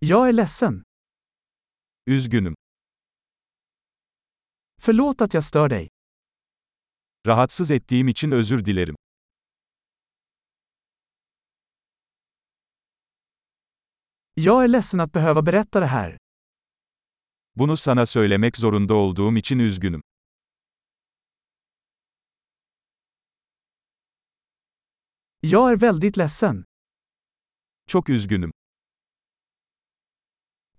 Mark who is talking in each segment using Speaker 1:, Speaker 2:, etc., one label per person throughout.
Speaker 1: Jag är ledsen.
Speaker 2: Üzgünüm.
Speaker 1: Förlåt att jag stör dig.
Speaker 2: Rahatsız ettiğim için özür dilerim.
Speaker 1: Jag är ledsen att behöva berätta det här.
Speaker 2: Bunu sana söylemek zorunda olduğum için üzgünüm.
Speaker 1: Jag är väldigt ledsen.
Speaker 2: Çok üzgünüm.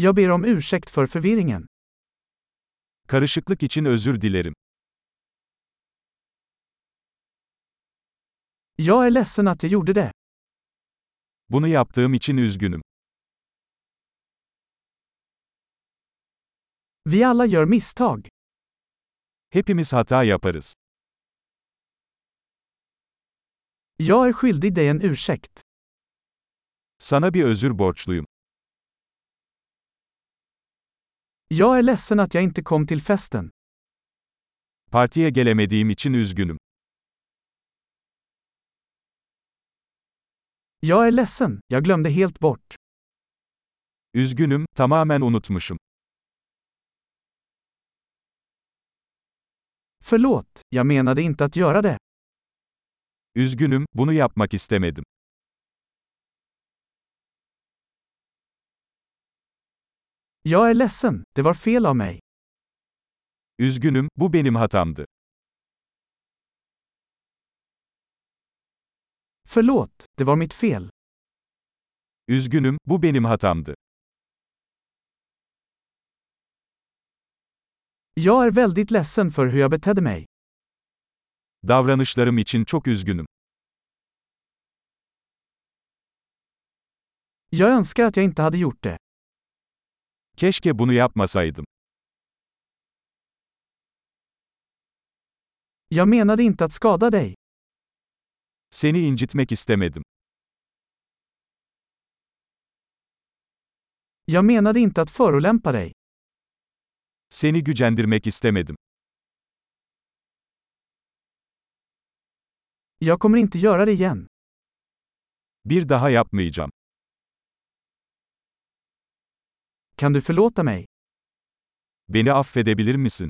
Speaker 1: Jag ber om ursäkt för förvirringen.
Speaker 2: Karışıklık için özür dilerim.
Speaker 1: Jag är ledsen att jag gjorde det.
Speaker 2: Bunu yaptığım için üzgünüm.
Speaker 1: Vi alla gör misstag.
Speaker 2: Hepimiz hata yaparız.
Speaker 1: Jag är skyldig dig en ursäkt.
Speaker 2: Sana bir özür borçluyum.
Speaker 1: Jag är ledsen att jag inte kom till festen.
Speaker 2: Partiye gelemediğim için üzgünüm.
Speaker 1: Jag är ledsen, jag glömde helt bort.
Speaker 2: Üzgünüm, tamamen unutmuşum.
Speaker 1: Förlåt, jag menade inte att göra det.
Speaker 2: Üzgünüm, bunu yapmak istemedim.
Speaker 1: Jag är ledsen, det var fel av mig.
Speaker 2: Üzgünüm, bu benim hatamdı.
Speaker 1: Förlåt, det var mitt fel.
Speaker 2: Üzgünüm, bu benim hatamdı.
Speaker 1: Jag är väldigt ledsen för hur jag betedde mig.
Speaker 2: Davranışlarım için çok üzgünüm.
Speaker 1: Jag önskar att jag inte hade gjort det.
Speaker 2: Keşke bunu yapmasaydım.
Speaker 1: Jag menade inte att skada dig.
Speaker 2: Seni incitmek istemedim.
Speaker 1: Jag menade inte att förolämpa dig.
Speaker 2: Seni gücendirmek istemedim.
Speaker 1: Jag kommer inte göra det igen.
Speaker 2: Bir daha yapmayacağım.
Speaker 1: Kan du förlåta mig?
Speaker 2: Beni affedebilir misin?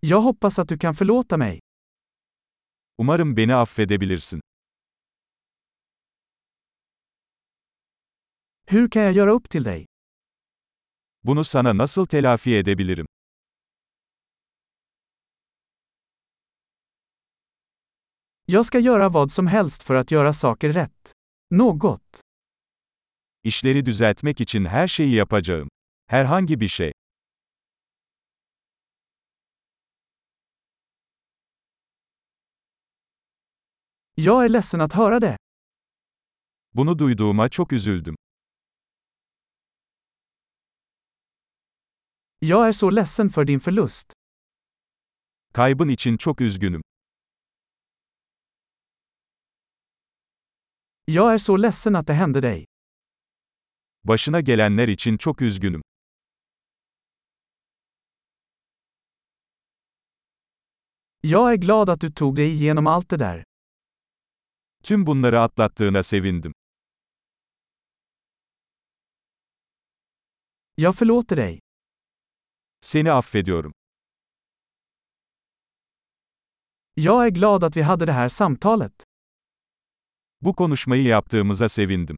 Speaker 1: Jag hoppas att du kan förlåta mig.
Speaker 2: Umarım beni affedebilirsin.
Speaker 1: Hur kan jag göra upp till dig?
Speaker 2: Bunu sana nasıl telafi edebilirim?
Speaker 1: Jag ska göra vad som helst för att göra saker rätt. Något.
Speaker 2: İşleri düzeltmek için her şeyi yapacağım. Herhangi bir şey.
Speaker 1: Jag är ledsen att höra det.
Speaker 2: Bunu duyduğuma çok üzüldüm.
Speaker 1: Jag är så ledsen för din förlust.
Speaker 2: Kaybın için çok üzgünüm.
Speaker 1: Jag är så ledsen att det hände dig.
Speaker 2: Başına gelenler için çok üzgünüm.
Speaker 1: Jag är glad att du tog dig igenom allt det där.
Speaker 2: Tüm bunları atlattığına sevindim.
Speaker 1: Jag förlåter dig.
Speaker 2: Seni affediyorum.
Speaker 1: Jag är glad att vi hade det här samtalet.
Speaker 2: Bu konuşmayı yaptığımıza sevindim.